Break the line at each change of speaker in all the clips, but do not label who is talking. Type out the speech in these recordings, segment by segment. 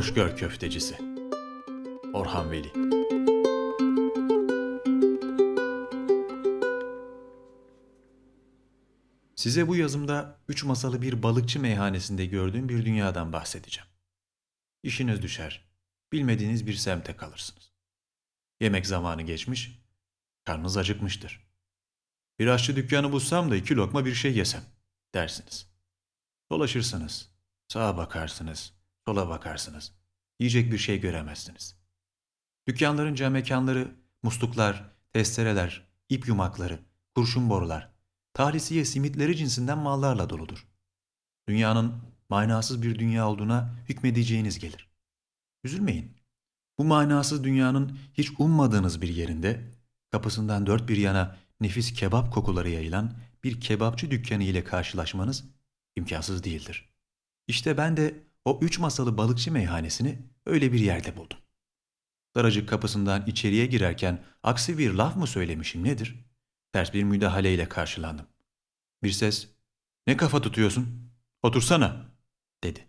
Hoşgör köftecisi. Orhan Veli Size bu yazımda üç masalı bir balıkçı meyhanesinde gördüğüm bir dünyadan bahsedeceğim. İşiniz düşer, bilmediğiniz bir semte kalırsınız. Yemek zamanı geçmiş, karnınız acıkmıştır. Bir aşçı dükkanı bulsam da iki lokma bir şey yesem dersiniz. Dolaşırsınız, sağa bakarsınız, sola bakarsınız. Yiyecek bir şey göremezsiniz. Dükkanların cam mekanları, musluklar, testereler, ip yumakları, kurşun borular, talisiye simitleri cinsinden mallarla doludur. Dünyanın manasız bir dünya olduğuna hükmedeceğiniz gelir. Üzülmeyin. Bu manasız dünyanın hiç ummadığınız bir yerinde, kapısından dört bir yana nefis kebap kokuları yayılan bir kebapçı dükkanı ile karşılaşmanız imkansız değildir. İşte ben de o üç masalı balıkçı meyhanesini öyle bir yerde buldum. Daracık kapısından içeriye girerken aksi bir laf mı söylemişim nedir? Ters bir müdahaleyle karşılandım. Bir ses, ''Ne kafa tutuyorsun? Otursana.'' dedi.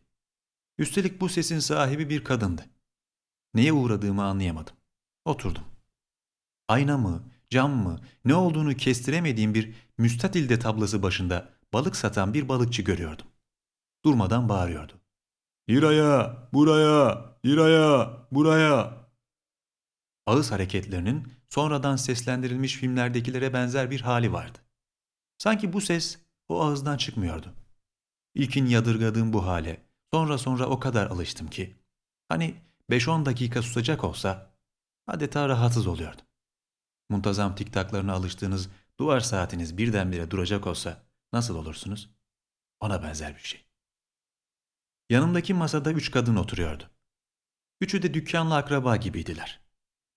Üstelik bu sesin sahibi bir kadındı. Neye uğradığımı anlayamadım. Oturdum. Ayna mı, cam mı, ne olduğunu kestiremediğim bir müstatilde tablası başında balık satan bir balıkçı görüyordum. Durmadan bağırıyordu. Liraya, buraya, liraya, buraya. Ağız hareketlerinin sonradan seslendirilmiş filmlerdekilere benzer bir hali vardı. Sanki bu ses o ağızdan çıkmıyordu. İlkin yadırgadığım bu hale sonra sonra o kadar alıştım ki hani 5-10 dakika susacak olsa adeta rahatsız oluyordum. Muntazam tiktaklarına alıştığınız duvar saatiniz birdenbire duracak olsa nasıl olursunuz? Ona benzer bir şey. Yanımdaki masada üç kadın oturuyordu. Üçü de dükkanla akraba gibiydiler.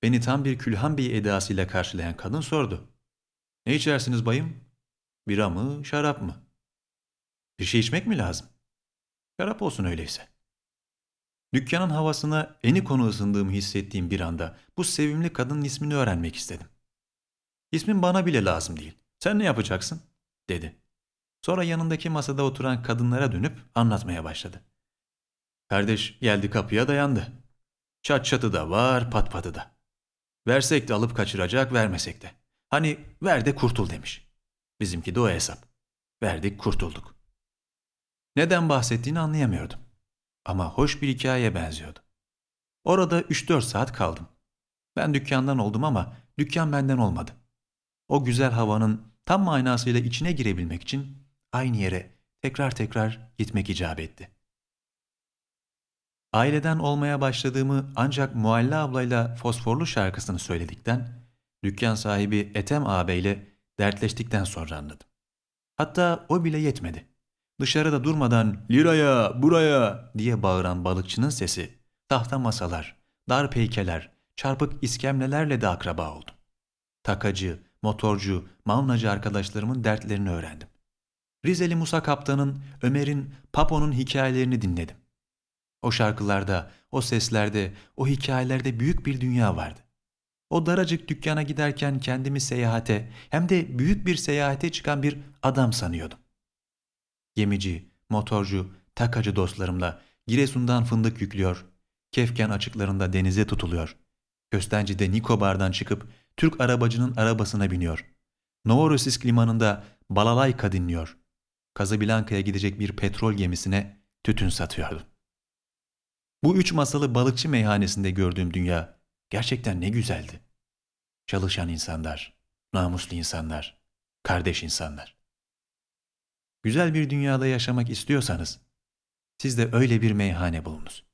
Beni tam bir Külhan Bey edasıyla karşılayan kadın sordu. Ne içersiniz bayım? Bira mı, şarap mı? Bir şey içmek mi lazım? Şarap olsun öyleyse. Dükkanın havasına eni konu ısındığımı hissettiğim bir anda bu sevimli kadının ismini öğrenmek istedim. İsmin bana bile lazım değil. Sen ne yapacaksın? dedi. Sonra yanındaki masada oturan kadınlara dönüp anlatmaya başladı. Kardeş geldi kapıya dayandı. Çat çatı da var, pat patı da. Versek de alıp kaçıracak, vermesek de. Hani ver de kurtul demiş. Bizimki de o hesap. Verdik, kurtulduk. Neden bahsettiğini anlayamıyordum. Ama hoş bir hikayeye benziyordu. Orada 3-4 saat kaldım. Ben dükkandan oldum ama dükkan benden olmadı. O güzel havanın tam manasıyla içine girebilmek için aynı yere tekrar tekrar gitmek icap etti. Aileden olmaya başladığımı ancak Mualla ablayla fosforlu şarkısını söyledikten, dükkan sahibi Etem ağabeyle dertleştikten sonra anladım. Hatta o bile yetmedi. Dışarıda durmadan liraya buraya diye bağıran balıkçının sesi, tahta masalar, dar peykeler, çarpık iskemlelerle de akraba oldum. Takacı, motorcu, mavnacı arkadaşlarımın dertlerini öğrendim. Rizeli Musa Kaptan'ın, Ömer'in, Papo'nun hikayelerini dinledim. O şarkılarda, o seslerde, o hikayelerde büyük bir dünya vardı. O daracık dükkana giderken kendimi seyahate hem de büyük bir seyahate çıkan bir adam sanıyordum. Gemici, motorcu, takacı dostlarımla Giresun'dan fındık yüklüyor, Kefken açıklarında denize tutuluyor. Köstenci'de Nikobar'dan çıkıp Türk arabacının arabasına biniyor. Novorossiysk limanında balalayka dinliyor. Kazablanka'ya gidecek bir petrol gemisine tütün satıyordum. Bu üç masalı balıkçı meyhanesinde gördüğüm dünya gerçekten ne güzeldi. Çalışan insanlar, namuslu insanlar, kardeş insanlar. Güzel bir dünyada yaşamak istiyorsanız siz de öyle bir meyhane bulunuz.